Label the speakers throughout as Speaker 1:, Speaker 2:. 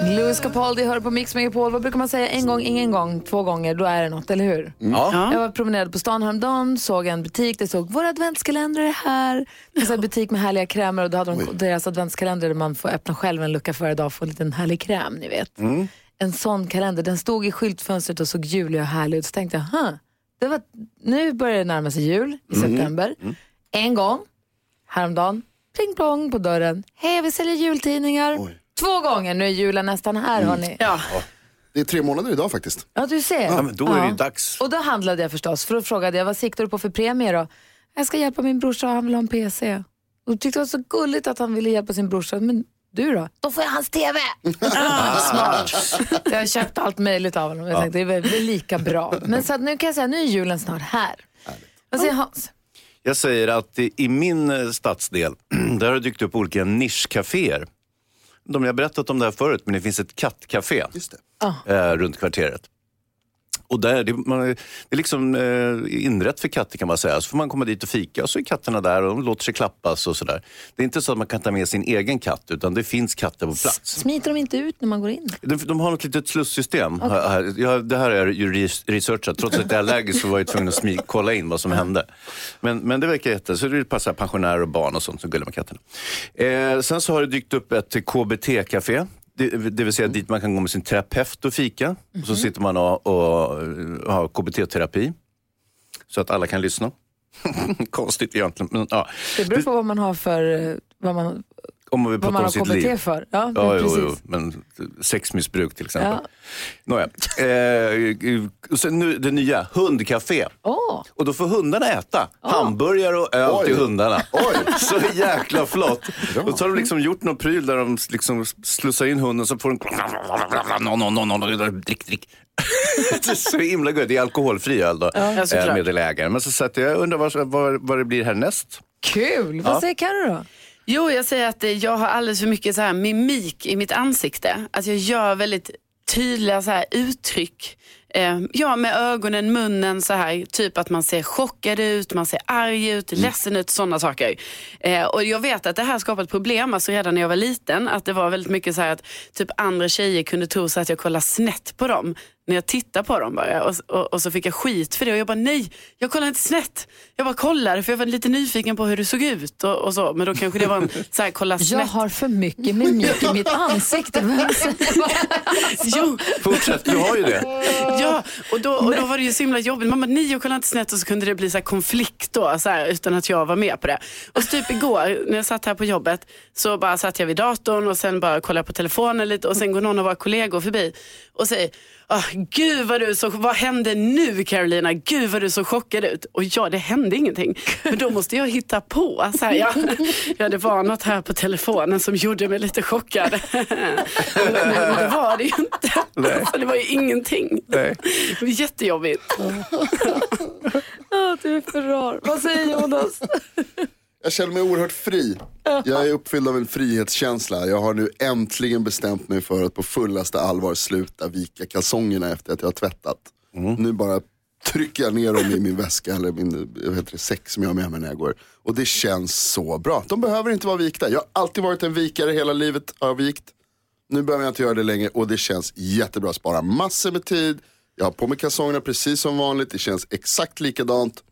Speaker 1: Louis Capaldi hör på Mix Megapol. Vad brukar man säga? En gång, ingen gång, två gånger, då är det något, eller hur?
Speaker 2: Ja.
Speaker 1: Jag var promenerade på stan häromdagen, såg en butik, det stod vår adventskalender är här. Det var en butik med härliga krämer och då hade de deras adventskalender där man får öppna själv en lucka före dag och få en liten härlig kräm, ni vet. En sån kalender, den stod i skyltfönstret och såg julig och härlig ut. Så tänkte jag, huh, det var, nu börjar det närma sig jul i september. En gång, häromdagen, pling plong på dörren. Hej, vi säljer jultidningar. Två gånger, nu är julen nästan här hörni.
Speaker 2: Ja.
Speaker 3: Det är tre månader idag faktiskt.
Speaker 1: Ja, du ser.
Speaker 4: Ja, men då är det ju dags.
Speaker 1: Och då handlade jag förstås, för då frågade jag vad siktar du på för premie då? Jag ska hjälpa min brorsa, han vill ha en PC. Och tyckte det var så gulligt att han ville hjälpa sin brorsa. Men du då? Då får jag hans TV! ah, smart. Jag har köpt allt möjligt av honom. Jag tänkte det är väl lika bra. Men så att nu kan jag säga, nu är julen snart här. Vad säger Hans?
Speaker 4: Jag säger att i min stadsdel, där har det dykt upp olika nischcaféer. De jag har berättat om det här förut, men det finns ett kattcafé
Speaker 3: Just det.
Speaker 4: eh, runt kvarteret. Och där, det, man, det är liksom eh, inrätt för katter kan man säga. Så får man komma dit och fika och så är katterna där och de låter sig klappas och sådär. Det är inte så att man kan ta med sin egen katt utan det finns katter på plats.
Speaker 1: Smiter de inte ut när man går in?
Speaker 4: De, de har något litet slussystem. Här- här. Ja, det här är ju res- researchat. Trots att jag är allergisk så var jag tvungen att smi- kolla in vad som hände. Men, men det verkar jätte... Så det passar pensionärer och barn och sånt som gullar med katterna. Eh, sen så har det dykt upp ett KBT-café. Det, det vill säga dit man kan gå med sin terapeut och fika. Och så sitter man och, och, eh, har KBT-terapi. Så att alla kan lyssna. Konstigt egentligen. Men, ja.
Speaker 1: Det beror på vad man har för, vad man,
Speaker 4: Om man vill
Speaker 1: vad
Speaker 4: prata
Speaker 1: man
Speaker 4: om
Speaker 1: har
Speaker 4: sitt
Speaker 1: KBT
Speaker 4: liv.
Speaker 1: för. Ja,
Speaker 4: Ja,
Speaker 1: men
Speaker 4: jo,
Speaker 1: precis.
Speaker 4: jo, men sexmissbruk till exempel.
Speaker 1: Ja.
Speaker 4: Nåja. Eh, och sen nu det nya, hundcafé.
Speaker 1: Åh.
Speaker 4: Och då får hundarna äta hamburgare och öl
Speaker 3: Oj.
Speaker 4: till hundarna.
Speaker 3: Oj.
Speaker 4: Så jäkla flott. Och så har de liksom gjort någon pryl där de liksom slussar in hunden så får den... No, no, no, no, no, drick, drick. det är så himla gott. Det är alkoholfri öl då,
Speaker 2: Ja,
Speaker 4: eh,
Speaker 2: såklart.
Speaker 4: meddelägaren. Men så, så att jag undrar vad, vad, vad det blir härnäst.
Speaker 1: Kul! Vad säger Carro då?
Speaker 2: Jo, jag säger att eh, jag har alldeles för mycket så här mimik i mitt ansikte. Att jag gör väldigt tydliga så här uttryck. Eh, ja, med ögonen, munnen så här. Typ att man ser chockad ut, man ser arg ut, ledsen ut, sådana saker. Eh, och jag vet att det här skapat problem, alltså redan när jag var liten. Att det var väldigt mycket så här att typ andra tjejer kunde tro så att jag kollade snett på dem. När jag tittar på dem bara. Och, och, och så fick jag skit för det. Och jag bara nej, jag kollar inte snett. Jag bara kollar för jag var lite nyfiken på hur det såg ut. Och, och så. Men då kanske det var en så här, kolla
Speaker 1: Jag
Speaker 2: snett.
Speaker 1: har för mycket mimik i mitt ansikte.
Speaker 2: Jo,
Speaker 4: Fortsätt, du har ju det.
Speaker 2: ja, och då, och då var det ju så himla jobbigt. Mamma, nej jag kollar inte snett och så kunde det bli så här konflikt då, så här, utan att jag var med på det. Och så typ igår när jag satt här på jobbet så bara satt jag vid datorn och sen bara kollade jag på telefonen lite och sen går någon av våra kollegor förbi och säger Ah, gud vad du så, vad hände nu Carolina? Gud vad du så chockad ut. Och ja, det hände ingenting. Men då måste jag hitta på. Så här, ja, ja, det var något här på telefonen som gjorde mig lite chockad. Men det var det ju inte.
Speaker 4: Nej.
Speaker 2: Så det var ju ingenting.
Speaker 4: Nej.
Speaker 2: Det var jättejobbigt.
Speaker 1: Ja, du är för rar. Vad säger Jonas?
Speaker 3: Jag känner mig oerhört fri. Jag är uppfylld av en frihetskänsla. Jag har nu äntligen bestämt mig för att på fullaste allvar sluta vika kalsongerna efter att jag har tvättat. Nu bara trycker jag ner dem i min väska eller min heter det, säck som jag har med mig när jag går. Och det känns så bra. De behöver inte vara vikta. Jag har alltid varit en vikare hela livet. Har vikt. Nu behöver jag inte göra det längre och det känns jättebra. Spara massor med tid. Jag har på mig kalsongerna precis som vanligt. Det känns exakt likadant.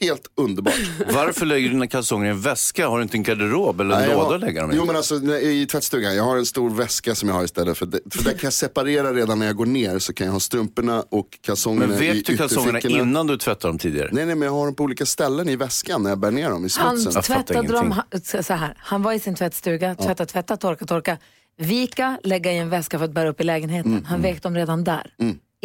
Speaker 3: Helt underbart.
Speaker 4: Varför lägger du dina kalsonger i en väska? Har du inte en garderob eller en
Speaker 3: Nej,
Speaker 4: låda
Speaker 3: har-
Speaker 4: att lägga dem i?
Speaker 3: Jo men alltså i tvättstugan, jag har en stor väska som jag har istället. För, det, för där kan jag separera redan när jag går ner. Så kan jag ha strumporna och kalsongerna
Speaker 4: Men
Speaker 3: i
Speaker 4: vek du kalsongerna innan du tvättade dem tidigare?
Speaker 3: Nej nej men jag har dem på olika ställen i väskan när jag bär ner dem i
Speaker 1: Han
Speaker 3: smutsen.
Speaker 4: fattar
Speaker 1: tvättade dem, han- så här, han var i sin tvättstuga, tvätta, tvätta, torka, torka. Vika, lägga i en väska för att bära upp i lägenheten.
Speaker 3: Mm,
Speaker 1: Han vek dem redan där.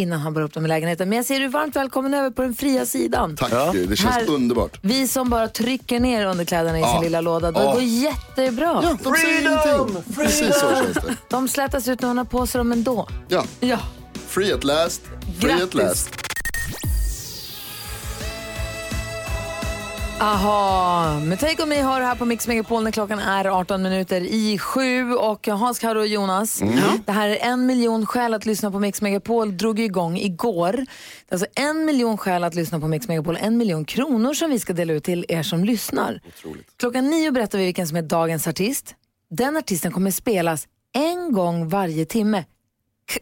Speaker 1: Innan han bar upp dem i lägenheten. Men jag ser du varmt välkommen över på den fria sidan.
Speaker 3: Tack, det känns
Speaker 1: Här-
Speaker 3: underbart.
Speaker 1: Vi som bara trycker ner underkläderna i sin
Speaker 3: Ja.
Speaker 1: lilla låda, det
Speaker 3: Ja.
Speaker 1: går jättebra.
Speaker 3: Ja, de säger ingenting. Precis så känns det.
Speaker 1: De slätas ut när hon har på sig dem ändå.
Speaker 3: Ja,
Speaker 1: Ja.
Speaker 3: free at last. Free
Speaker 1: Grattis.
Speaker 3: at last.
Speaker 1: Aha, med Take On Me har du här på Mix Megapol när klockan är 18 minuter i sju och Hans, Karo och Jonas. Det här är en miljon skäl att lyssna på Mix Megapol drog igång igår. Det är alltså en miljon skäl att lyssna på Mix Megapol, en miljon kronor som vi ska dela ut till er som lyssnar. Klockan nio berättar vi vilken som är dagens artist. Den artisten kommer spelas en gång varje timme,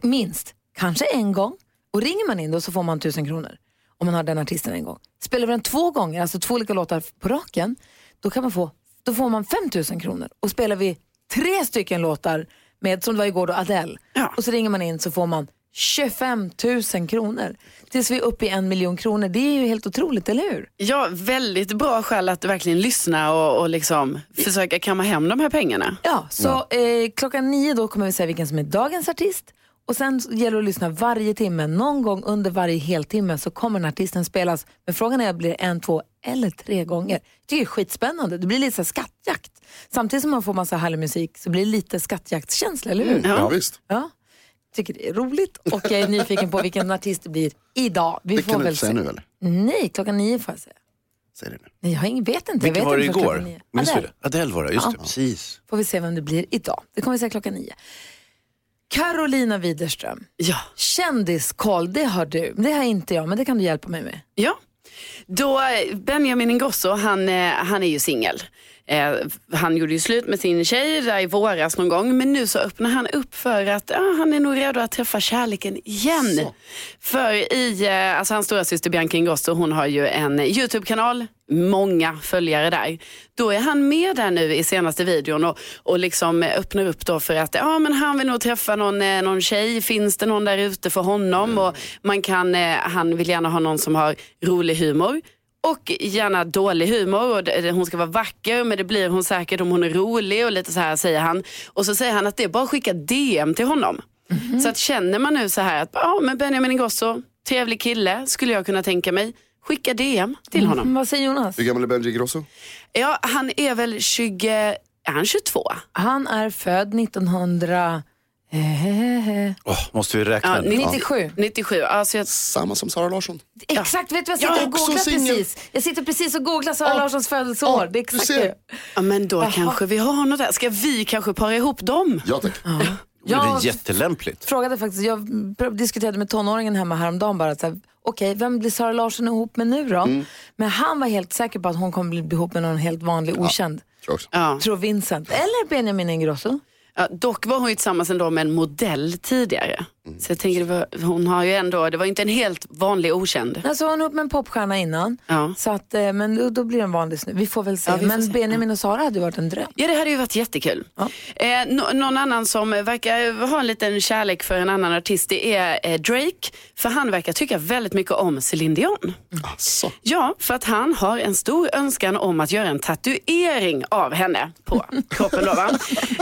Speaker 1: minst, kanske en gång. Och ringer man in då så får man tusen kronor om man har den artisten en gång. Spelar vi den två gånger, alltså två olika låtar på raken, då, kan man få, då får man 5 000 kronor. Och spelar vi tre stycken låtar med, som det var igår då, Adele,
Speaker 2: Ja.
Speaker 1: och så ringer man in så får man 25 000 kronor. Tills vi är uppe i en miljon kronor. Det är ju helt otroligt, eller hur?
Speaker 2: Ja, väldigt bra skäl att verkligen lyssna och, och liksom försöka kamma hem de här pengarna.
Speaker 1: Ja, så Eh, klockan nio då kommer vi säga vilken som är dagens artist. Och sen gäller det att lyssna varje timme. Någon gång under varje heltimme så kommer den artisten spelas. Men frågan är, blir det en, två eller tre gånger? Jag tycker det är skitspännande. Det blir lite så skattjakt. Samtidigt som man får massa härlig musik så blir det lite skattjaktskänsla, eller hur?
Speaker 3: Ja, visst.
Speaker 1: Ja. Tycker det är roligt och jag är nyfiken på vilken artist det blir idag. Vi
Speaker 3: Det
Speaker 1: får
Speaker 3: kan du
Speaker 1: väl
Speaker 3: inte säga
Speaker 1: se.
Speaker 3: nu eller?
Speaker 1: Nej, klockan nio får jag säga.
Speaker 3: Säg det nu.
Speaker 1: Nej, jag ingen, vet inte.
Speaker 4: Vilken var det igår? Minns vi
Speaker 1: Adele.
Speaker 4: det? Adele var det, just
Speaker 1: Ja.
Speaker 4: det. Precis.
Speaker 1: Får vi se vem det blir idag. Det kommer vi säga klockan nio. Carolina Widerström.
Speaker 2: Ja.
Speaker 1: Kändiskoll, det har du. Det har inte jag, men det kan du hjälpa mig med.
Speaker 2: Ja. Då, eh, Benjamin Ingrosso, han, eh, han är ju singel. Eh, han gjorde ju slut med sin tjej där i våras någon gång, men nu så öppnar han upp för att ja, han är nog redo att träffa kärleken igen. För i, eh, alltså hans stora syster Bianca Ingrosso, hon har ju en YouTube-kanal, många följare där. Då är han med där nu i senaste videon och, och liksom öppnar upp då för att ja, men han vill nog träffa någon, eh, någon tjej, finns det någon där ute för honom? Och man kan, eh, han vill gärna ha någon som har rolig humor. Och gärna dålig humor och det, hon ska vara vacker men det blir hon säkert om hon är rolig och lite så här säger han. Och så säger han att det är bara att skicka DM till honom. Så att känner man nu så här att ja men Benjamin Ingrosso, trevlig kille skulle jag kunna tänka mig. Skicka DM till honom.
Speaker 1: Mm, vad säger Jonas?
Speaker 3: Hur gammal är Benji Grosso?
Speaker 2: Ja han är väl 20, är han 22?
Speaker 1: Han är född 1900...
Speaker 4: Åh, måste vi räkna?
Speaker 2: Ja,
Speaker 4: nu?
Speaker 1: 97.
Speaker 2: 97, alltså jag,
Speaker 3: Samma som Sara Larsson.
Speaker 1: Exakt, vet du vad jag
Speaker 3: Jag
Speaker 1: sitter
Speaker 3: är
Speaker 1: och googlar precis? Jag sitter precis och googlar Sara
Speaker 3: Ja.
Speaker 1: Larssons födelseår.
Speaker 3: Ja,
Speaker 1: det är exakt det.
Speaker 2: ja men då kanske vi har något där. Ska vi kanske para ihop dem?
Speaker 3: Ja tack.
Speaker 4: Det är
Speaker 1: Jag
Speaker 4: jättelämpligt.
Speaker 1: frågade faktiskt, jag diskuterade med tonåringen hemma häromdagen bara så här, okej, vem blir Sara Larsson ihop med nu då?
Speaker 3: Mm.
Speaker 1: Men han var helt säker på att hon kommer bli ihop med någon helt vanlig okänd.
Speaker 3: Tror jag också.
Speaker 2: Ja.
Speaker 1: Tror Vincent. Eller Benjamin Ingrosso.
Speaker 2: Ja, dock var hon ju tillsammans ändå med en modell tidigare.
Speaker 3: Mm.
Speaker 2: Så jag tänker, det var, hon har ju ändå, det var inte en helt vanlig okänd.
Speaker 1: Alltså var hon ihop med en popstjärna innan.
Speaker 2: Ja.
Speaker 1: Så att, eh, men då, då blir det en vanlig snubbe. Vi får väl se.
Speaker 2: Ja, får
Speaker 1: men
Speaker 2: se.
Speaker 1: Benjamin och Sara hade ju varit en dröm.
Speaker 2: Ja det hade ju varit jättekul.
Speaker 1: Ja.
Speaker 2: Eh, nå- någon annan som verkar ha en liten kärlek för en annan artist det är eh, Drake. För han verkar tycka väldigt mycket om Celine Dion.
Speaker 3: Asså.
Speaker 2: Ja, för att han har en stor önskan om att göra en tatuering av henne på kroppen. Då, va?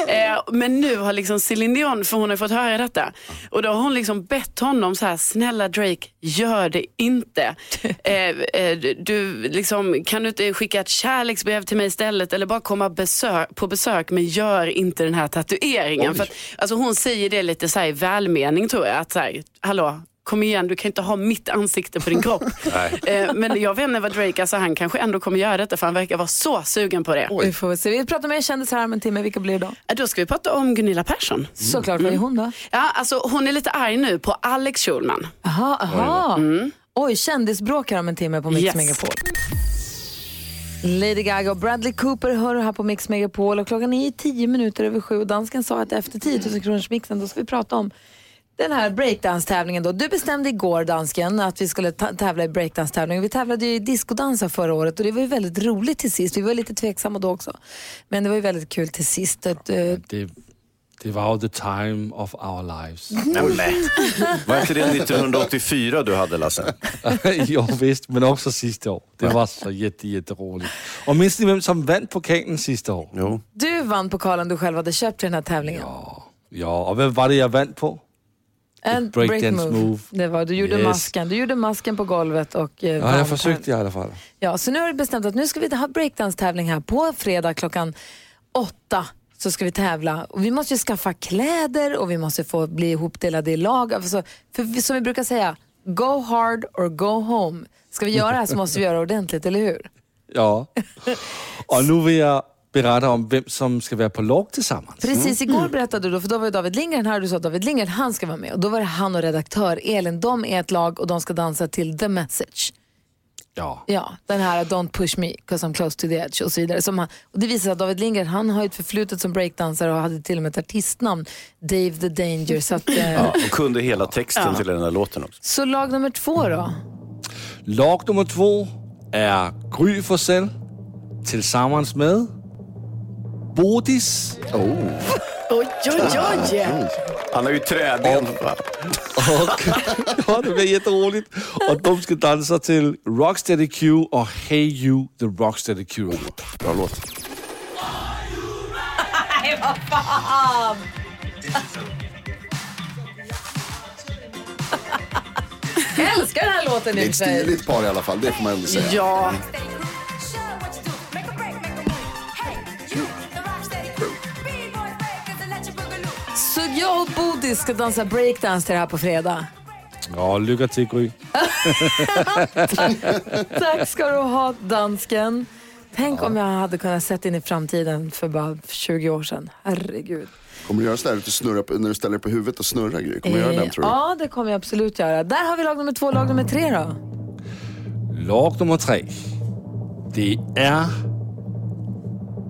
Speaker 2: Eh, men nu har liksom Celine Dion, för hon har fått höra detta, och då har hon liksom bett honom så här, snälla Drake, gör det inte. Eh, eh, du, liksom, kan du inte skicka ett kärleksbrev till mig istället eller bara komma besök, på besök men gör inte den här tatueringen.
Speaker 3: Oj.
Speaker 2: För att, alltså, hon säger det lite så här, i välmening tror jag, att så här, hallå, kom igen, du kan inte ha mitt ansikte på din kropp. Eh, men jag vet inte vad Drake, alltså, han kanske ändå kommer göra detta för han verkar vara så sugen på det.
Speaker 1: Vi får se. Vi pratar med kändisar här om en timme. Vilka blir det då?
Speaker 2: Eh, Då ska vi prata om Gunilla Persson.
Speaker 1: Såklart, vad är hon då?
Speaker 2: Ja, alltså, hon är lite arg nu på Alex Schulman.
Speaker 1: Aha, aha. Oj, kändisbråk här om en timme på Mix
Speaker 2: Yes.
Speaker 1: Megapol. Lady Gaga och Bradley Cooper hör här på Mix Megapol och klockan är tio minuter över sju och dansken sa att efter 10 000 kronors mixen då ska vi prata om den här breakdance-tävlingen då. Du bestämde igår, dansken, att vi skulle tävla i breakdance-tävlingen. Vi tävlade ju i discodansa förra året och det var ju väldigt roligt till sist. Vi var lite tveksamma då också. Men det var ju väldigt kul till sist. Att, eh,
Speaker 5: Det, det var the time of our lives.
Speaker 4: Nej. Var inte det 1984 du hade Lasse?
Speaker 5: jo visst, men också sista år. Det var så jätte, jätteroligt. Och minns ni vem som vann pokalen sista år?
Speaker 4: Jo.
Speaker 1: du vann pokalen du själv hade köpt till den här tävlingen.
Speaker 5: Ja, och vem var det jag vann på?
Speaker 1: En
Speaker 5: break
Speaker 1: break
Speaker 5: dance
Speaker 1: move.
Speaker 5: move.
Speaker 1: Det var, du gjorde
Speaker 5: Yes.
Speaker 1: masken. Du gjorde masken på golvet och eh,
Speaker 5: Ja, jag försökte i alla fall.
Speaker 1: Ja, så nu har vi bestämt att nu ska vi ha breakdance-tävling här på fredag klockan åtta. Så ska vi tävla. Och vi måste ju skaffa kläder och vi måste få bli ihopdelade i lag. Alltså, för vi- som vi brukar säga, go hard or go home. Ska vi göra det här så måste vi göra ordentligt, eller hur?
Speaker 5: Ja. Och nu vill jag berätta om vem som ska vara på lag tillsammans.
Speaker 1: Precis, igår berättade du, för då var ju David Lindgren här och du sa att David Lindgren, han ska vara med. Och då var det han och redaktör Elin, de är ett lag och de ska dansa till The Message.
Speaker 5: Ja.
Speaker 1: Ja, den här Don't push me cause I'm close to the edge och så vidare. Som han, och det visar sig att David Lindgren han har ju ett förflutet som breakdansare och hade till och med ett artistnamn, Dave the Danger. Så, att, eh,
Speaker 4: Ja, och kunde hela texten till den där låten också.
Speaker 1: så lag nummer två då?
Speaker 5: Lag nummer två är Gry Forssell tillsammans med Bodis
Speaker 2: Oj, oj, oj.
Speaker 4: Han har ju träben.
Speaker 5: och ja, det blir jätteroligt. Och de ska dansa till Rocksteady Q och Hey You the Rocksteady Q.
Speaker 4: Bra låt.
Speaker 1: Jag älskar den här låten
Speaker 3: Det är
Speaker 1: i och
Speaker 3: ett
Speaker 1: för sig.
Speaker 3: stiligt par i alla fall, det får man ändå säga.
Speaker 2: Ja,
Speaker 1: jag och Bodis ska dansa breakdance till det här på fredag.
Speaker 5: Ja, lycka till Gry.
Speaker 1: Tack ska du ha, dansken. Tänk om jag hade kunnat sett in i framtiden för bara 20 år sedan. Herregud.
Speaker 3: Kommer du göra sådär att du snurrar på, när du ställer dig på huvudet och snurrar Gry? Kommer du göra den tror du?
Speaker 1: Ja, det kommer jag absolut göra. Där har vi lag nummer två, lag nummer tre då.
Speaker 5: Lag nummer tre. Det är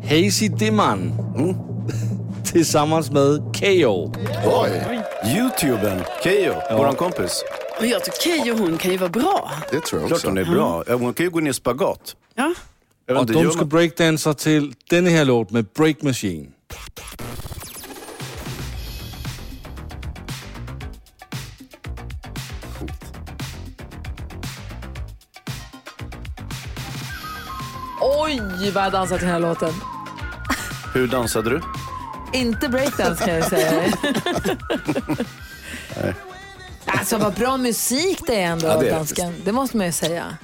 Speaker 5: Hazy Dimman tillsammans med KO.
Speaker 3: Oj,
Speaker 4: Youtuben, Keyyo, våran kompis.
Speaker 2: men jag tycker Keyyo hon kan ju vara bra.
Speaker 3: det tror jag
Speaker 4: Klart
Speaker 3: också.
Speaker 4: hon är bra. Ja, Hon kan ju gå ner i spagat.
Speaker 2: Ja.
Speaker 5: Och de ska breakdansa till den här låt med Break Machine.
Speaker 1: Oj, vad jag dansat till den här låten.
Speaker 4: Hur dansade du?
Speaker 1: Inte breakdance kan jag säga. alltså vad bra musik det är ändå,
Speaker 4: Ja, det är
Speaker 1: dansken. Det måste man ju säga.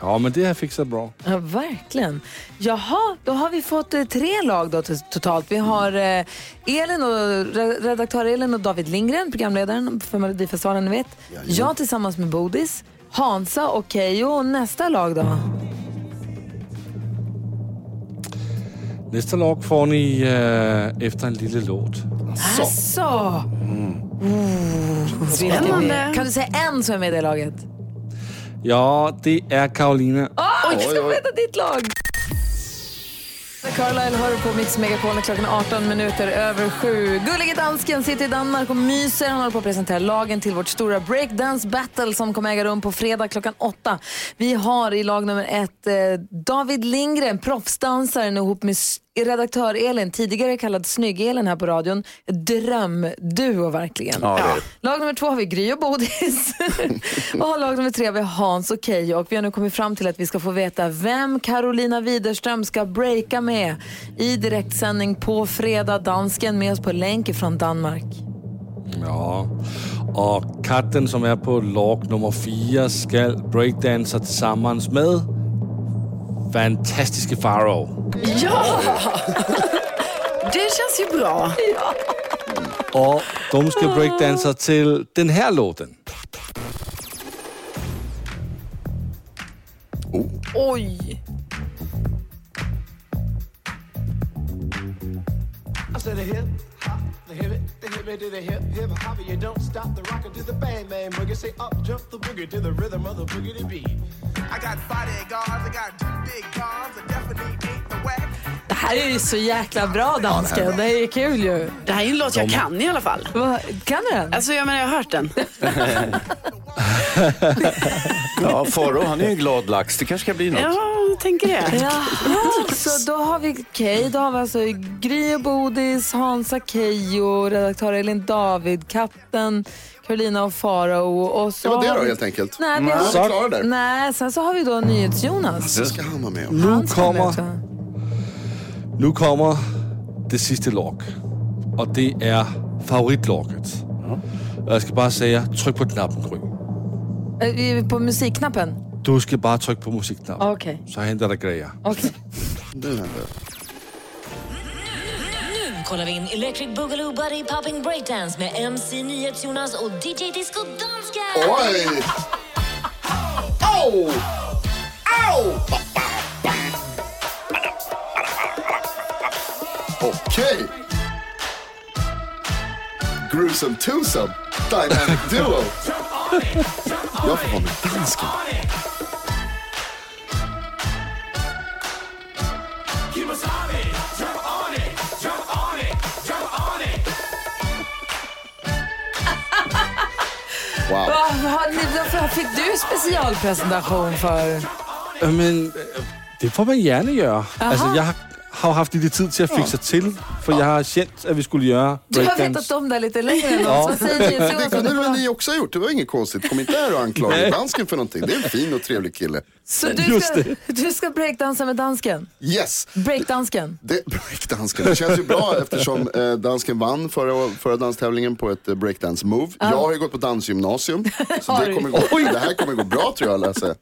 Speaker 5: Ja, men det har jag fixat bra.
Speaker 1: Ja, verkligen. Jaha, då har vi fått eh, tre lag då totalt. Vi har eh, Elin och, re- redaktör Elin och David Lindgren, programledaren för Melodifestivalen, ni vet. Jag tillsammans med Bodis, Hansa och Keyyo. Nästa lag då?
Speaker 5: Nästa lag får ni eh, efter en liten låt.
Speaker 1: Asså! Oh, vilken
Speaker 2: Spännande.
Speaker 1: Kan du säga en som är med i det laget?
Speaker 5: Ja, det är Karolina.
Speaker 1: Oj, jag ska veta ditt lag! Carlisle hör på Mix Megapol klockan är 18 minuter över sju. Gullige dansken sitter i Danmark och myser. Han håller på att presentera lagen till vårt stora breakdance battle som kommer äga rum på fredag klockan åtta. Vi har i lag nummer ett eh, David Lindgren, proffsdansaren ihop med redaktör Elin, tidigare kallad Snygg-Elin här på radion. Drömduo verkligen.
Speaker 4: Ja.
Speaker 1: Lag nummer två har vi Gry och Bodis. och lag nummer tre har vi Hans och Keyyo. Och vi har nu kommit fram till att vi ska få veta vem Carolina Widerström ska breaka med i direktsändning på fredag. Dansken med oss på länk från Danmark.
Speaker 5: Ja. Och katten som är på lag nummer fyra ska breakdansa tillsammans med fantastiska Farao.
Speaker 2: Ja! Det känns ju bra.
Speaker 5: Och de ska breakdansa till den här låten.
Speaker 1: Oj!
Speaker 6: I said a hip hop, the hip it, the hip it to the hip hip hop. You don't stop the rocker to the bang bang boogie. Say up jump the boogie to the rhythm of the boogie to beat. I got bodyguards, I got big guns, I definitely ain't the whack.
Speaker 1: Det här är ju så jäkla bra dansken. Det här är kul ju.
Speaker 2: Det här är en låt jag kan i alla fall.
Speaker 1: Va, kan du den?
Speaker 2: Alltså jag menar jag har hört den.
Speaker 4: Ja, Faro, han är ju en glad lax. Det kanske ska bli något.
Speaker 2: Ja, jag tänker det.
Speaker 1: Jaha, så då har vi okej, då har vi alltså Gry och Bodis, Hansa Keyyo, redaktör Elin David, katten Carolina och Farao. Och så
Speaker 3: Det var det
Speaker 1: har
Speaker 3: då
Speaker 1: vi-
Speaker 3: helt enkelt.
Speaker 1: Nej, vi
Speaker 3: Ja,
Speaker 1: har...
Speaker 3: vi klara där.
Speaker 1: Nej, sen så har vi då NyhetsJonas.
Speaker 3: Så ska han vara med.
Speaker 5: Nu kommer, nu kommer det sista lag. Och det är favoritlaget. Och jag ska bara säga, tryck på knappen Gry.
Speaker 1: På musikknappen?
Speaker 5: Du ska bara trycka på musikknappen.
Speaker 1: Okej.
Speaker 5: Så händer det grejer.
Speaker 3: Händer.
Speaker 7: Nu kollar vi in Electric Boogaloo Buddy Popping Breakdance med MC NyhetsJonas och DJ Disco Dansken.
Speaker 3: Oj! Au! Au! Okej. Gruesome twosome. Dynamic duo. Jag får vara med dansken. Wow.
Speaker 1: Vad fick du specialpresentation för?
Speaker 5: Ja, Men øh, det får man gärna göra. Alltså, jag har, har haft lite tid till att fixa till. För jag har känt att vi skulle göra
Speaker 1: Du har
Speaker 5: breakdance.
Speaker 1: vetat om det lite längre än
Speaker 5: Ja.
Speaker 1: oss.
Speaker 3: Det kunde väl ni också ha gjort? Det var inget konstigt. Kom inte här och anklaga dansken för någonting. Det är en fin och trevlig kille.
Speaker 1: Så du
Speaker 5: Just
Speaker 1: ska,
Speaker 5: det.
Speaker 1: du ska breakdansa med dansken?
Speaker 3: Yes!
Speaker 1: Breakdansken?
Speaker 3: Det, breakdansken. Det känns ju bra eftersom eh, dansken vann förra, förra danstävlingen på ett eh, breakdance-move. Jag har ju gått på dansgymnasium. Så det, kommer gå, det här kommer gå bra tror jag att läsa.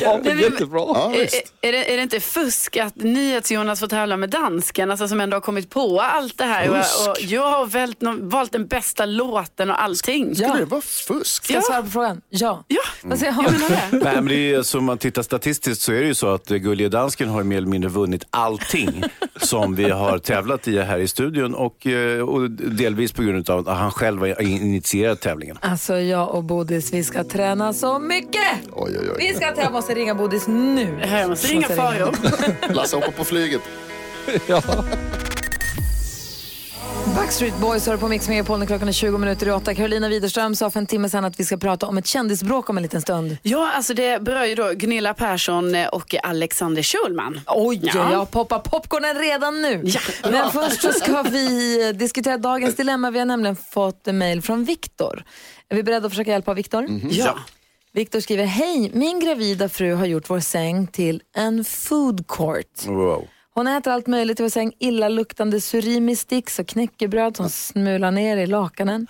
Speaker 5: Ja, men jättebra.
Speaker 3: Ja,
Speaker 2: Är, är, det, är det inte fusk att NyhetsJonas får tävla med dansken, alltså som ändå har kommit på allt det här?
Speaker 3: Fusk?
Speaker 2: Och, jag har vält, valt den bästa låten och allting.
Speaker 3: Skulle det vara fusk?
Speaker 1: Ska jag svara på frågan? Ja.
Speaker 2: Ja,
Speaker 1: Vad säger
Speaker 2: jag menar det.
Speaker 4: Nej, men det är, så om man tittar statistiskt så är det ju så att Gullige Dansken har mer eller mindre vunnit allting som vi har tävlat i här i studion och, eh, och delvis på grund av att han själv har initierat tävlingen.
Speaker 1: Alltså jag och Bodis, vi ska träna så mycket!
Speaker 3: Oj, oj,
Speaker 1: Vi
Speaker 3: oj.
Speaker 1: ska träna, måste ringa Bodis nu.
Speaker 2: Jag måste ringa Farao.
Speaker 3: Lasse hoppar på flyget.
Speaker 5: Ja.
Speaker 1: Backstreet Boys hör på Mix Megapol när klockan är 20 minuter i åtta. Carolina Widerström sa för en timme sedan att vi ska prata om ett kändisbråk om en liten stund.
Speaker 2: Ja, alltså det berör ju då Gunilla Persson och Alexander Schulman.
Speaker 1: Oj,
Speaker 2: Ja.
Speaker 1: jag poppar popcornen redan nu.
Speaker 2: Ja.
Speaker 1: Men först så ska vi diskutera dagens dilemma. Vi har nämligen fått en mejl från Viktor. Är vi beredda att försöka hjälpa Viktor?
Speaker 2: Ja.
Speaker 1: Viktor skriver, hej, min gravida fru har gjort vår säng till en food court.
Speaker 4: Wow.
Speaker 1: Hon äter allt möjligt i vår säng, illaluktande surimi sticks och knäckebröd som smular ner i lakanen.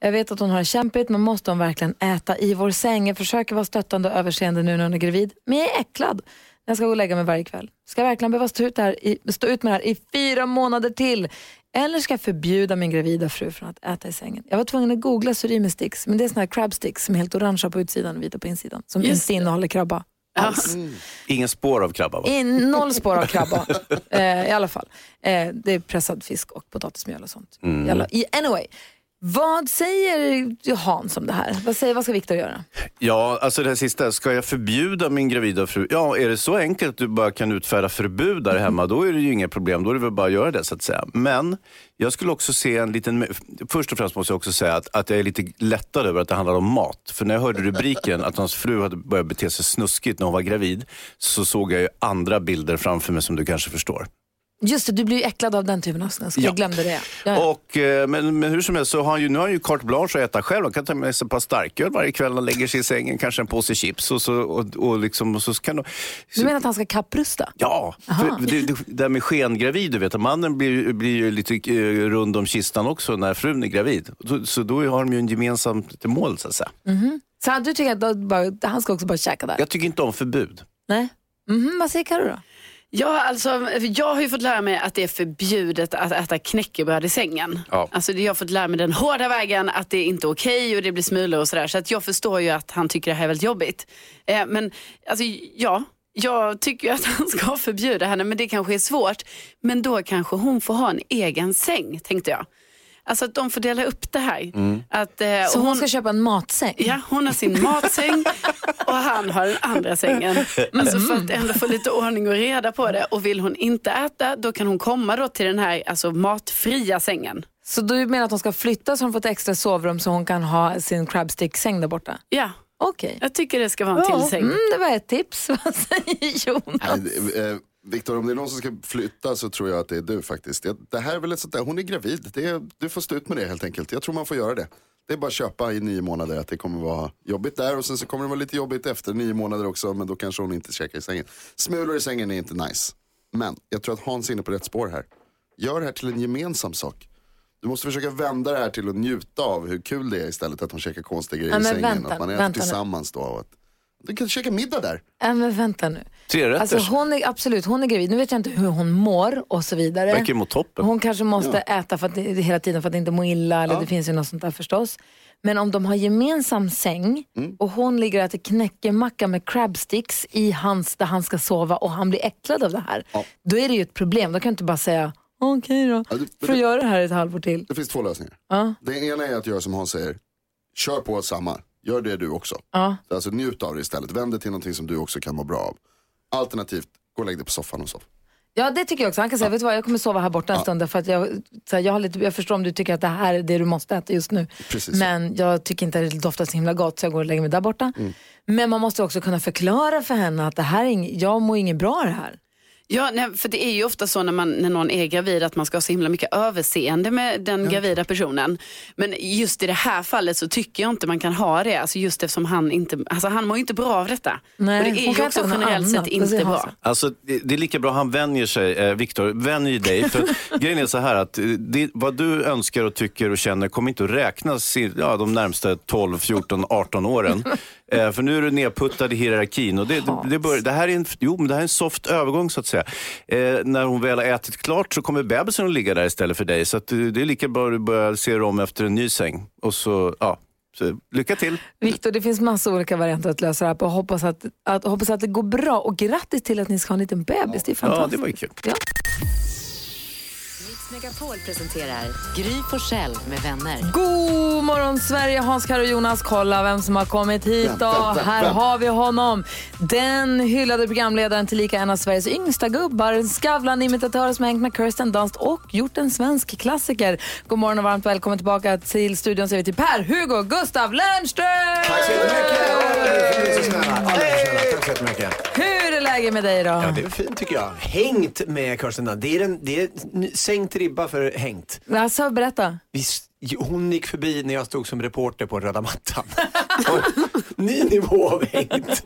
Speaker 1: Jag vet att hon har kämpigt, men måste hon verkligen äta i vår säng? Jag försöker vara stöttande och överseende nu när hon är gravid, men jag är äcklad jag ska gå och lägga mig varje kväll. Ska jag verkligen behöva stå ut, här i, stå ut med det här i fyra månader till? Eller ska jag förbjuda min gravida fru från att äta i sängen? Jag var tvungen att googla surimi sticks, men det är såna här crab sticks som är helt orangea på utsidan och vita på insidan, som
Speaker 2: Just
Speaker 1: inte innehåller krabba. Alls.
Speaker 4: Ingen spår av krabba va?
Speaker 1: In, noll spår av krabba eh, i alla fall. Eh, det är pressad fisk och potatismjöl och sånt.
Speaker 4: Mm.
Speaker 1: Alla, anyway, vad säger Hans om det här? Vad, säger, vad ska Viktor göra?
Speaker 4: Ja, alltså det här sista. Ska jag förbjuda min gravida fru? Ja, är det så enkelt att du bara kan utfärda förbud där hemma, då är det ju inga problem. Då är det väl bara att göra det så att säga. Men jag skulle också se en liten... Först och främst måste jag också säga att, att jag är lite lättad över att det handlar om mat. För när jag hörde rubriken att hans fru hade börjat bete sig snuskigt när hon var gravid, så såg jag ju andra bilder framför mig som du kanske förstår.
Speaker 1: Just det, du blir ju äcklad av den typen av snusk.
Speaker 4: Ja.
Speaker 1: Jag glömde det. Ja.
Speaker 4: Och, eh, men, men hur som helst så har han ju, nu har han ju carte blanche att äta själv. Han kan ta med sig ett par starköl varje kväll och lägger sig i sängen, kanske en påse chips och så, och, och liksom, och så kan de,
Speaker 1: Du menar att han ska kapprusta?
Speaker 4: Ja, det, det, där med skengravid, du vet, mannen blir, blir ju lite eh, rund om kistan också när frun är gravid. Så, så då har de ju en gemensamt mål så att säga.
Speaker 1: Så du tycker att bara, han ska också bara käka där?
Speaker 4: Jag tycker inte om förbud.
Speaker 1: Nej? Mhm, vad säger Carro då?
Speaker 2: Ja, alltså, jag har ju fått lära mig att det är förbjudet att äta knäckebröd i sängen.
Speaker 4: Ja.
Speaker 2: Alltså, jag har fått lära mig den hårda vägen att det är inte okej och det blir smulor och sådär. Så att jag förstår ju att han tycker det här är väldigt jobbigt. Eh, men alltså, ja, jag tycker att han ska förbjuda henne, men det kanske är svårt. Men då kanske hon får ha en egen säng, tänkte jag. Alltså att de får dela upp det här. Att, eh,
Speaker 1: Så
Speaker 2: och
Speaker 1: hon ska köpa en matsäng?
Speaker 2: Ja, hon har sin matsäng och han har den andra sängen. Alltså för att ändå få lite ordning och reda på det. Och vill hon inte äta, då kan hon komma då till den här alltså, matfria sängen.
Speaker 1: Så du menar att hon ska flytta så hon får ett extra sovrum så hon kan ha sin crabstick-säng där borta?
Speaker 2: Ja,
Speaker 1: Okej.
Speaker 2: jag tycker det ska vara en till säng.
Speaker 1: mm, det var ett tips. Vad säger Jonas?
Speaker 3: Viktor, om det är någon som ska flytta så tror jag att det är du faktiskt. Det, det här är väl ett sånt där, hon är gravid. Det är, du får stå ut med det helt enkelt. Jag tror man får göra det. Det är bara att köpa i nio månader att det kommer vara jobbigt där och sen så kommer det vara lite jobbigt efter nio månader också men då kanske hon inte käkar i sängen. Smulor i sängen är inte nice. Men jag tror att Hans är inne på rätt spår här. Gör det här till en gemensam sak. Du måste försöka vända det här till att njuta av hur kul det är istället att de käkar konstiga grejer
Speaker 1: Ja,
Speaker 3: i sängen.
Speaker 1: vänta,
Speaker 3: att man äter
Speaker 1: vänta nu.
Speaker 3: tillsammans då. Och att, du kan käka middag där.
Speaker 1: Äh, men vänta nu.
Speaker 4: Trerätters.
Speaker 1: Alltså hon är absolut, hon är gravid. Nu vet jag inte hur hon mår och så vidare.
Speaker 4: Verkar må toppen.
Speaker 1: Hon kanske måste äta för att, hela tiden för att inte må illa, eller det finns ju något sånt där förstås. Men om de har gemensam säng
Speaker 3: Mm.
Speaker 1: och hon ligger och äter knäckemacka med crabsticks i hans, där han ska sova och han blir äcklad av det här. Då är det ju ett problem. Då kan du inte bara säga okej då,
Speaker 3: Ja, det-
Speaker 1: får göra det här ett halvår till.
Speaker 3: Det finns två lösningar.
Speaker 1: Ja.
Speaker 3: Det ena är att göra som Hans säger. Kör på samma. Gör det du också.
Speaker 1: Ja.
Speaker 3: Så Alltså njut av det istället. Vänd det till någonting som du också kan må bra av. Alternativt, gå och lägg dig på soffan och sov.
Speaker 1: Ja det tycker jag också. Han kan säga, vet du vad jag kommer sova här borta en stund därför att jag, så här, jag, har lite, jag förstår om du tycker att det här är det du måste äta just nu.
Speaker 3: Precis.
Speaker 1: Men jag tycker inte att det doftar så himla gott så jag går och lägger mig där borta.
Speaker 3: Mm.
Speaker 1: Men man måste också kunna förklara för henne att det här är ing, jag mår inget bra det här.
Speaker 2: Ja, nej, för det är ju ofta så när, man, när någon är gravid att man ska ha så himla mycket överseende med den gravida personen. Men just i det här fallet så tycker jag inte man kan ha det. Alltså just eftersom han inte, alltså han mår ju inte bra av detta.
Speaker 1: Nej,
Speaker 2: och det är ju också generellt sett
Speaker 1: säger
Speaker 2: inte bra.
Speaker 4: Alltså, det, det är lika bra han vänjer sig. Eh, Viktor, vänj dig. För grejen är så här att eh, det, vad du önskar och tycker och känner kommer inte att räknas i ja, de närmsta 12, 14, 18 åren. Eh, för nu är du nedputtad i hierarkin. Och det, det, det, bör, det, här är en, jo, men det här är en soft övergång så att säga. Eh, när hon väl har ätit klart så kommer bebisen att ligga där istället för dig. Så att, eh, det är lika bra att du börjar se dig om efter en ny säng. Och så, ja, så, lycka till.
Speaker 1: Viktor, det finns massa olika varianter att lösa det här på. Hoppas att, att, hoppas att det går bra och grattis till att ni ska ha en liten bebis. Det är
Speaker 4: Ja,
Speaker 1: fantastiskt.
Speaker 4: det var ju kul.
Speaker 1: Ja.
Speaker 8: Megapol presenterar Gry Forssell med vänner.
Speaker 1: God morgon Sverige, Hans, Karo och Jonas. Kolla vem som har kommit hit då.
Speaker 3: Vem, vem,
Speaker 1: Här
Speaker 3: vem?
Speaker 1: har vi honom. Den hyllade programledaren tillika en av Sveriges yngsta gubbar. En Skavlan-imitatör som hängt med Kirsten Dunst och gjort en svensk klassiker. God morgon och varmt välkommen tillbaka till studion säger vi till Per-Hugo Gustav Lernström!
Speaker 9: Tack så jättemycket! Tack så.
Speaker 1: Hur är läget med dig då?
Speaker 9: Ja, det är fint tycker jag. Hängt med Kirsten Dunst. Det är, en, det är sänkt ribba för hängt.
Speaker 1: Alltså, berätta.
Speaker 9: Vi, hon gick förbi när jag stod som reporter på röda mattan. Ny nivå av hängt.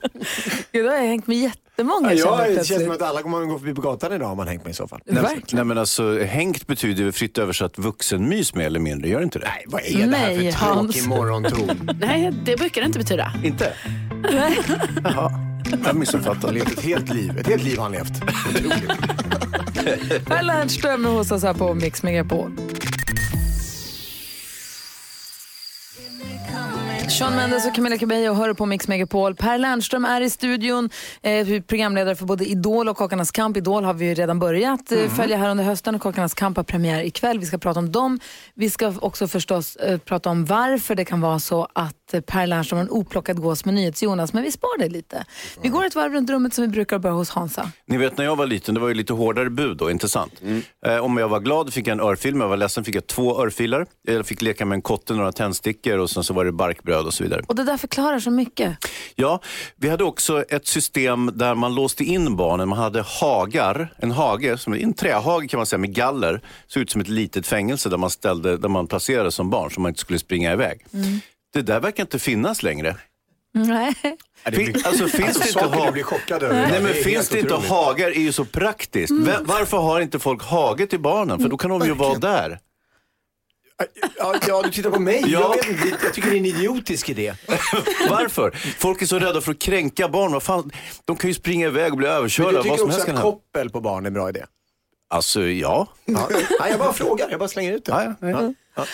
Speaker 1: Gud, då har jag hängt med jättemånga
Speaker 9: Ja,
Speaker 1: jag
Speaker 9: det känns som att alla kommer att gå förbi på gatan idag om man hängt med i så fall.
Speaker 1: Verkligen.
Speaker 4: Nej, men alltså, hängt betyder ju fritt översatt vuxenmys mer eller mindre, gör inte det?
Speaker 9: Nej, vad är det här
Speaker 1: Nej,
Speaker 9: för
Speaker 1: Hans.
Speaker 9: tråkig morgonton?
Speaker 2: Nej, det brukar det inte betyda.
Speaker 4: Inte? Jaha, jag
Speaker 9: levt ett helt liv. Ett helt liv har han levt.
Speaker 1: Per Lernström är hos oss här på Mix Megapol. Sean Mendes och Camilla Cabello hör på Mix Megapol. Per Lernström är i studion, eh, programledare för både Idol och Kockarnas kamp. Idol har vi ju redan börjat eh, följa här under hösten och Kockarnas kamp har premiär ikväll. Vi ska prata om dem. Vi ska också förstås eh, prata om varför det kan vara så att eh, Per Lernström har en oplockad gås med NyhetsJonas, men vi spar det lite. Vi går ett varv runt rummet som vi brukar börja hos Hansa.
Speaker 4: Ni vet när jag var liten, det var ju lite hårdare bud då, inte sant? Eh, om jag var glad fick jag en örfil, om jag var ledsen fick jag två örfilar. Jag fick leka med en kotte, några tändstickor och sen så var det barkbröd och så vidare.
Speaker 1: Och det där förklarar så mycket.
Speaker 4: Ja, vi hade också ett system där man låste in barnen. Man hade hagar, en hage, som en trähage kan man säga med galler. Såg ut som ett litet fängelse där man, ställde, där man placerade som barn så man inte skulle springa iväg. Det där verkar inte finnas längre.
Speaker 1: Nej.
Speaker 4: Fin, alltså, finns
Speaker 9: Alltså,
Speaker 4: det inte
Speaker 9: saker
Speaker 4: ha-
Speaker 9: du blir chockad över.
Speaker 4: Nej,
Speaker 9: Det
Speaker 4: men
Speaker 9: är
Speaker 4: finns det inte
Speaker 9: otroligt.
Speaker 4: hagar är ju så praktiskt. Vem- Varför har inte folk hage till barnen? För då kan de ju vara där.
Speaker 9: Ja, ja, du tittar på mig.
Speaker 4: Ja.
Speaker 9: Jag, vet, jag tycker det är en idiotisk idé.
Speaker 4: Varför? Folk är så rädda för att kränka barn. Vad fan? De kan ju springa iväg och bli
Speaker 9: Men
Speaker 4: överkörda.
Speaker 9: du
Speaker 4: Vad
Speaker 9: tycker också att koppel på barn är en bra idé?
Speaker 4: Alltså, ja.
Speaker 9: Ja. Jag bara frågar, jag bara slänger ut det.
Speaker 4: Ja, ja, ja.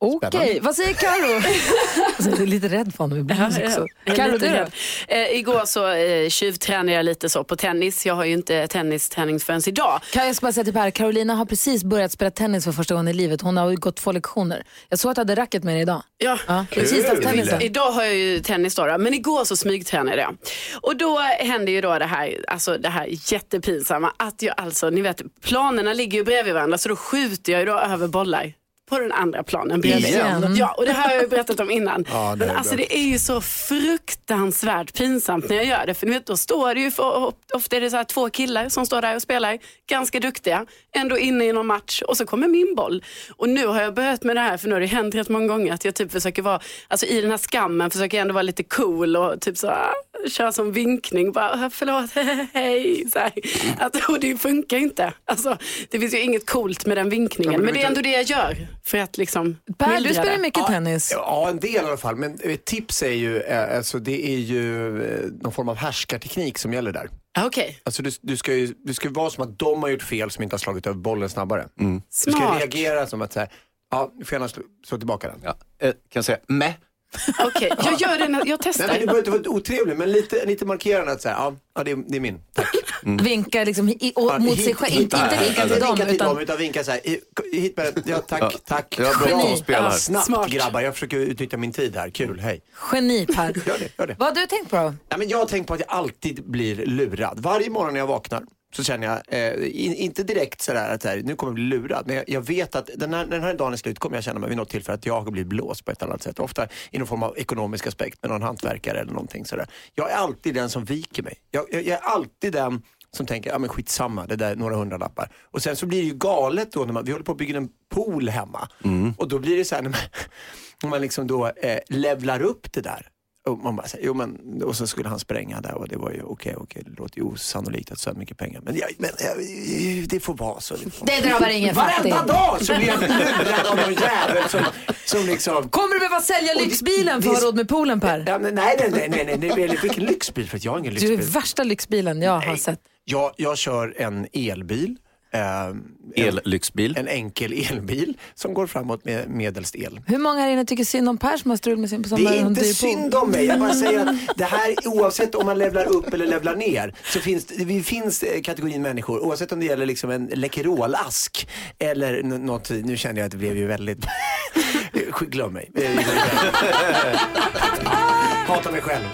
Speaker 1: Okej,
Speaker 9: Spännande.
Speaker 1: vad säger Karo? alltså, jag är lite rädd för honom ibland också.
Speaker 2: Lite
Speaker 1: du.
Speaker 2: Eh, igår så eh, tjuvtränade jag lite så på tennis. Jag har ju inte tennisträning förrän idag.
Speaker 1: Kan jag bara säga till Per, Carolina har precis börjat spela tennis för första gången i livet. Hon har ju gått två lektioner. Jag såg att du hade racket med dig idag.
Speaker 2: Ja,
Speaker 1: Ja, tennisen.
Speaker 2: Idag har jag ju tennis då, då, men igår så smygtränade jag. Och då hände ju då det här, alltså det här jättepinsamma att jag alltså, ni vet planerna ligger ju bredvid varandra så då skjuter jag ju då över bollar på den andra planen.
Speaker 1: Igen?
Speaker 2: Ja, och det här har jag berättat om innan.
Speaker 9: Ja, det
Speaker 2: men alltså det är ju så fruktansvärt pinsamt när jag gör det. För vet, då står det ju, för, ofta är det så två killar som står där och spelar, ganska duktiga, ändå inne i någon match och så kommer min boll. Och nu har jag börjat med det här, för nu har det hänt rätt många gånger att jag typ försöker vara, alltså i den här skammen försöker jag ändå vara lite cool och typ så köra som vinkning, bara "Ah, förlåt, hej, så här. Att, och det funkar inte. Alltså, det finns ju inget coolt med den vinkningen, men det är ändå det jag gör. För att liksom
Speaker 1: Per, du spelar
Speaker 2: det.
Speaker 1: mycket tennis.
Speaker 9: Ja, en del i alla fall. Men ett tips är ju, eh, alltså, det är ju eh, någon form av härskarteknik som gäller där.
Speaker 2: Ah, Okej,
Speaker 9: Alltså du, du, ska ju, du ska vara som att de har gjort fel som inte har slagit över bollen snabbare. Du ska
Speaker 2: Smart.
Speaker 9: reagera som att säga, ja, du får gärna slå, slå tillbaka den.
Speaker 4: Ja. Eh, kan jag säga meh?
Speaker 2: Okej. Jag gör det, när- jag
Speaker 9: Nej,
Speaker 2: testar.
Speaker 9: men du behöver inte vara otrevlig, men lite, lite markerande att säga, ja, ja det, är, det är min. Tack.
Speaker 1: Vinka liksom i, och,
Speaker 9: Ja,
Speaker 1: mot
Speaker 9: hit-
Speaker 1: sig själv.
Speaker 9: hit-
Speaker 1: Inte, inte
Speaker 9: nej,
Speaker 1: vinka
Speaker 9: inte
Speaker 1: till dem.
Speaker 9: vinka till
Speaker 1: Utan,
Speaker 9: dem, utan vinka så här, hit med det. Ja, tack, tack.
Speaker 4: Ja, bra
Speaker 1: Geni.
Speaker 9: Snabbt
Speaker 2: Smart.
Speaker 9: grabbar, jag försöker utnyttja min tid här. Kul, hej.
Speaker 1: geni Per.
Speaker 9: Gör det, gör det.
Speaker 1: Vad har du tänkt på då?
Speaker 9: Ja, men jag har tänkt på att jag alltid blir lurad. Varje morgon när jag vaknar så känner jag, eh, in, inte direkt sådär att här, nu kommer jag bli lurad, men jag, jag vet att den här, när den här dagen är slut kommer jag känna mig vid något tillfälle att jag har blivit blåst på ett eller annat sätt. Ofta i någon form av ekonomisk aspekt med någon hantverkare eller någonting sådär. Jag är alltid den som viker mig. Jag, jag, jag är alltid den som tänker, ja men skitsamma, det där är några hundralappar. Och sen så blir det ju galet då när man, vi håller på att bygga en pool hemma. Och då blir det så här när man, när man liksom då eh, levlar upp det där. Och man bara jo men, och så skulle han spränga där och det var ju okej, okej, det låter ju osannolikt att så här mycket pengar. Men, jag, men jag, det får vara så. Det, får.
Speaker 1: Det drabbar ingen fattig.
Speaker 9: Varenda dag så blir jag lurad av någon jävel som, som liksom
Speaker 1: Kommer du behöva sälja
Speaker 9: Och
Speaker 1: lyxbilen för att ha råd med poolen Per?
Speaker 9: Ja, nej, nej, nej, nej, nej, nej, vilken lyxbil? För att jag har ingen
Speaker 1: Du är
Speaker 9: lyxbil.
Speaker 1: värsta lyxbilen jag har
Speaker 9: Nej.
Speaker 1: sett.
Speaker 9: Jag, jag kör en elbil. Eh, en,
Speaker 4: Ellyxbil.
Speaker 9: en enkel elbil som går framåt med medelst el.
Speaker 1: Hur många här inne tycker synd om Per som har strul med sin på
Speaker 9: Det är inte synd om mig. Jag bara säger att det här, oavsett om man levlar upp eller levlar ner, så finns det, det finns eh, kategorin människor, oavsett om det gäller liksom en Läkerolask eller något, nu kände jag att det blev ju väldigt, glöm mig. Hatar mig själv.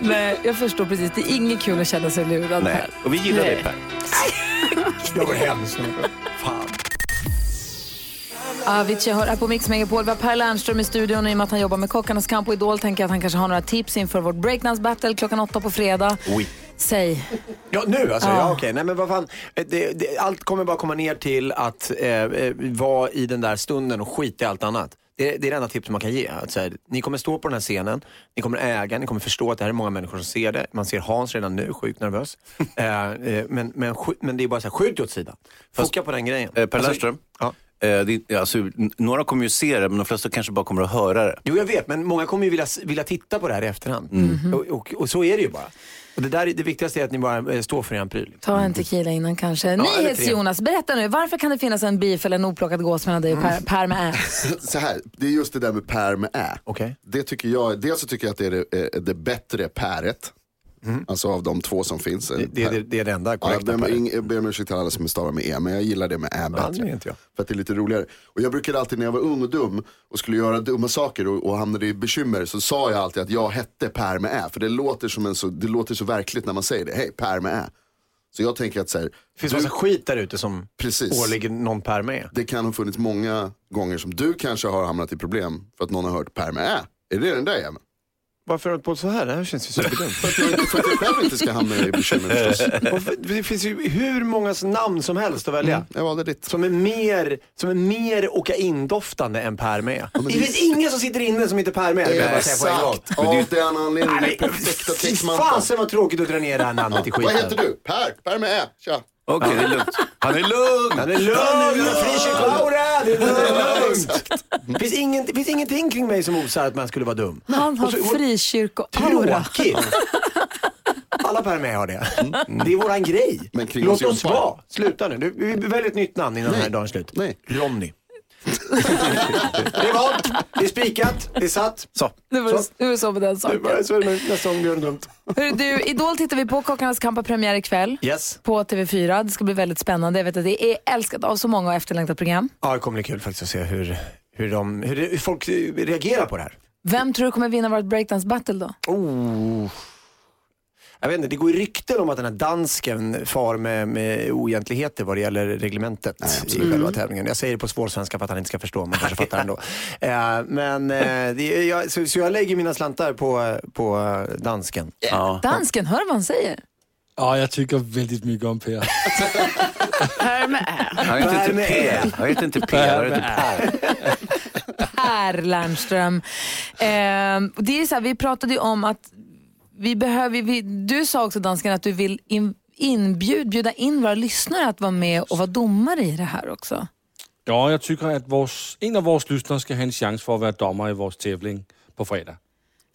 Speaker 1: Nej, jag förstår precis. Det är inget kul att känna sig lurad
Speaker 4: Nej, och vi gillar
Speaker 1: Nej.
Speaker 4: dig Per.
Speaker 9: Jag går hem snart. Fan.
Speaker 1: Avicii hör här på Mix Megapol. Vi har Per Lernström i studion. I och med att han jobbar med Kockarnas kamp och Idol tänker jag att han kanske har några tips inför vårt breakdance battle klockan åtta på fredag.
Speaker 9: Oui.
Speaker 1: Säg.
Speaker 9: Ja, nu alltså?
Speaker 1: Ja.
Speaker 9: Ja, okej. Nej, men vad fan. Eh, Det, det, allt kommer bara komma ner till att eh, eh, vara i den där stunden och skita i allt annat. Det, är det enda tipset man kan ge. Att, så här, ni kommer stå på den här scenen, ni kommer äga, ni kommer förstå att det här är många människor som ser det. Man ser Hans redan nu, sjukt nervös. eh, eh, men, men, men det är bara så här, skjut åt sidan. Foka på den grejen.
Speaker 4: Eh, Per
Speaker 9: Alltså,
Speaker 4: Lernström,
Speaker 9: ja.
Speaker 4: eh, det, alltså, några kommer ju se det, men de flesta kanske bara kommer att höra det.
Speaker 9: Jo, jag vet, men många kommer ju vilja, vilja titta på det här i efterhand.
Speaker 4: Mm.
Speaker 9: Och, och, och så är det ju bara. Och det, där, är- det viktigaste är att ni bara eh, står för er pryl.
Speaker 1: Ta en tequila innan kanske.
Speaker 9: tre.
Speaker 1: NyhetsJonas, berätta nu. Varför kan det finnas en beef eller en oplockad gås mellan dig och Per, per med Ä?
Speaker 3: Så här, det är just det där med Per med Ä.
Speaker 9: Okej.
Speaker 3: Det tycker jag, dels så tycker jag att det är det, eh, det bättre päret. Alltså av de två som finns.
Speaker 9: Det, det, det, det är det enda
Speaker 3: Ja, jag,
Speaker 9: korrekta.
Speaker 3: ing- jag ber om ursäkt till alla som stavar med E, men jag gillar det med Ä
Speaker 9: Ja,
Speaker 3: bättre.
Speaker 9: inte jag.
Speaker 3: För att det är lite roligare. Och jag brukade alltid när jag var ung och dum och skulle göra dumma saker och, och hamnade i bekymmer så sa jag alltid att jag hette Per med Ä. För det låter, som en så, det låter så verkligt när man säger det. Hej, Per med Ä. Så jag tänker att så här,
Speaker 9: Det finns
Speaker 3: du-
Speaker 9: massa skit där ute som
Speaker 3: Precis.
Speaker 9: åligger någon per med.
Speaker 3: det kan ha funnits många gånger som du kanske har hamnat i problem för att någon har hört Per med Ä. Är det den där jäveln?
Speaker 9: Varför har du på så här? Det här känns ju superdumt.
Speaker 3: För att jag, för att jag själv inte ska hamna i bekymmer förstås.
Speaker 9: Varför- det finns ju hur många namn som helst att välja.
Speaker 3: Jag valde ditt.
Speaker 9: Som är mer, som är mer åka in-doftande än Per med. det finns ingen som sitter inne som inte är Per med. Det gång.
Speaker 3: Exakt, av den anledningen. Den perfekta
Speaker 9: Fy
Speaker 3: täckmanteln.
Speaker 9: fasen vad tråkigt att dra ner det här namnet i skiten.
Speaker 3: Vad heter du? Per, Per med Ä. Tja.
Speaker 4: Okej, det är lugnt. Han är lugn!
Speaker 9: Han är lugn! Frikyrkoaura! Det är lugnt! Det finns, ingen, det finns ingenting kring mig som osar att man skulle vara dum.
Speaker 1: Han har frikyrkoaura.
Speaker 9: Tråkigt. Alla Per med har det. Det är våran grej.
Speaker 3: Men kring
Speaker 9: Låt
Speaker 3: oss
Speaker 9: vara. Sluta nu. Vi väljer ett nytt namn innan den här dagen är slut.
Speaker 3: Nej.
Speaker 9: Ronny. Det är valt, det är spikat, det är satt.
Speaker 4: Så.
Speaker 1: Nu var det,
Speaker 9: Så.
Speaker 1: det så med den
Speaker 9: Nu
Speaker 1: saken.
Speaker 9: Så är det nästa gång vi gör dumt.
Speaker 1: Hörru, du, Idol tittar vi på. Kockarnas kamp har premiär ikväll.
Speaker 9: Yes.
Speaker 1: På TV4. Det ska bli väldigt spännande. Jag vet att det är älskat av så många och efterlängtat program.
Speaker 9: Ja, det kommer bli kul faktiskt att se hur, hur, de, hur, det- hur folk reagerar på det här.
Speaker 1: Vem tror du kommer vinna vårt breakdance battle då?
Speaker 9: Oh. Jag vet inte, det går ju rykten om att den här dansken far med, med oegentligheter vad det gäller reglementet i själva tävlingen. Jag säger det på svårsvenska för att han inte ska förstå, man kanske fattar ändå. Eh, men eh, det, jag, så, så jag lägger mina slantar på, på eh, dansken.
Speaker 4: Ja.
Speaker 1: Dansken, hör vad han säger.
Speaker 5: Ja, jag tycker väldigt mycket om Per.
Speaker 2: Per med Ä.
Speaker 4: Han heter inte
Speaker 9: Per.
Speaker 4: Han heter inte P, han heter Per.
Speaker 1: Per Lernström. Och det är så här, vi pratade ju om att vi behöver, vi, du sa också dansken att du vill in, inbjud, bjuda in våra lyssnare att vara med och vara domare i det här också.
Speaker 5: Ja, jag tycker att vårs, en av våra lyssnare ska ha en chans för att vara domare i vår tävling på fredag.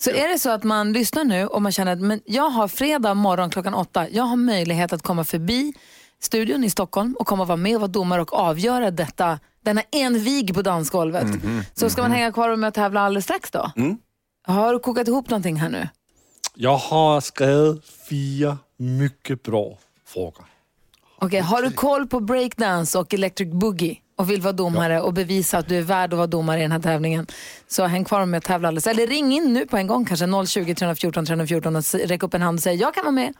Speaker 1: Så är det så att man lyssnar nu och man känner att men jag har fredag morgon klockan åtta, jag har möjlighet att komma förbi studion i Stockholm och komma och vara med och vara domare och avgöra detta, denna envig på dansgolvet.
Speaker 4: Mhm,
Speaker 1: Så ska man hänga kvar med att tävla alldeles strax då?
Speaker 4: Mm.
Speaker 1: Har du kokat ihop någonting här nu?
Speaker 5: Jag har skrivit fyra mycket bra frågor.
Speaker 1: Okej, har du koll på breakdance och electric boogie och vill vara domare och bevisa att du är värd att vara domare i den här tävlingen så häng kvar med att tävla alldeles. Eller ring in nu på en gång kanske 020 314 314 och räck upp en hand och säg jag kan vara med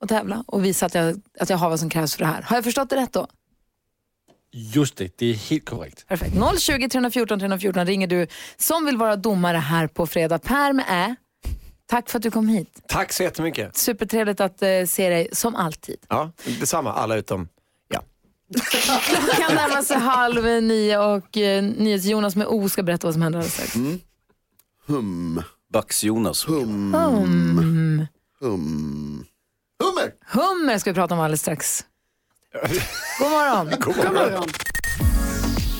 Speaker 1: och tävla och visa att jag, att jag har vad som krävs för det här. Har jag förstått det rätt då?
Speaker 5: Just det, det är helt korrekt.
Speaker 1: Perfekt. 020 314 314 ringer du som vill vara domare här på fredag. Per med Ä. Tack för att du kom hit.
Speaker 9: Tack så jättemycket.
Speaker 1: Supertrevligt att eh, se dig som alltid.
Speaker 9: Ja, detsamma, alla utom ja.
Speaker 1: Klockan närmar sig halv nio och eh, NyhetsJonas med O ska berätta vad som händer alldeles strax.
Speaker 3: Hum.
Speaker 4: Bax-Jonas.
Speaker 3: Hum.
Speaker 1: Hum.
Speaker 3: Hum. Hummer!
Speaker 1: Hummer ska vi prata om alldeles strax. God morgon.
Speaker 3: God morgon.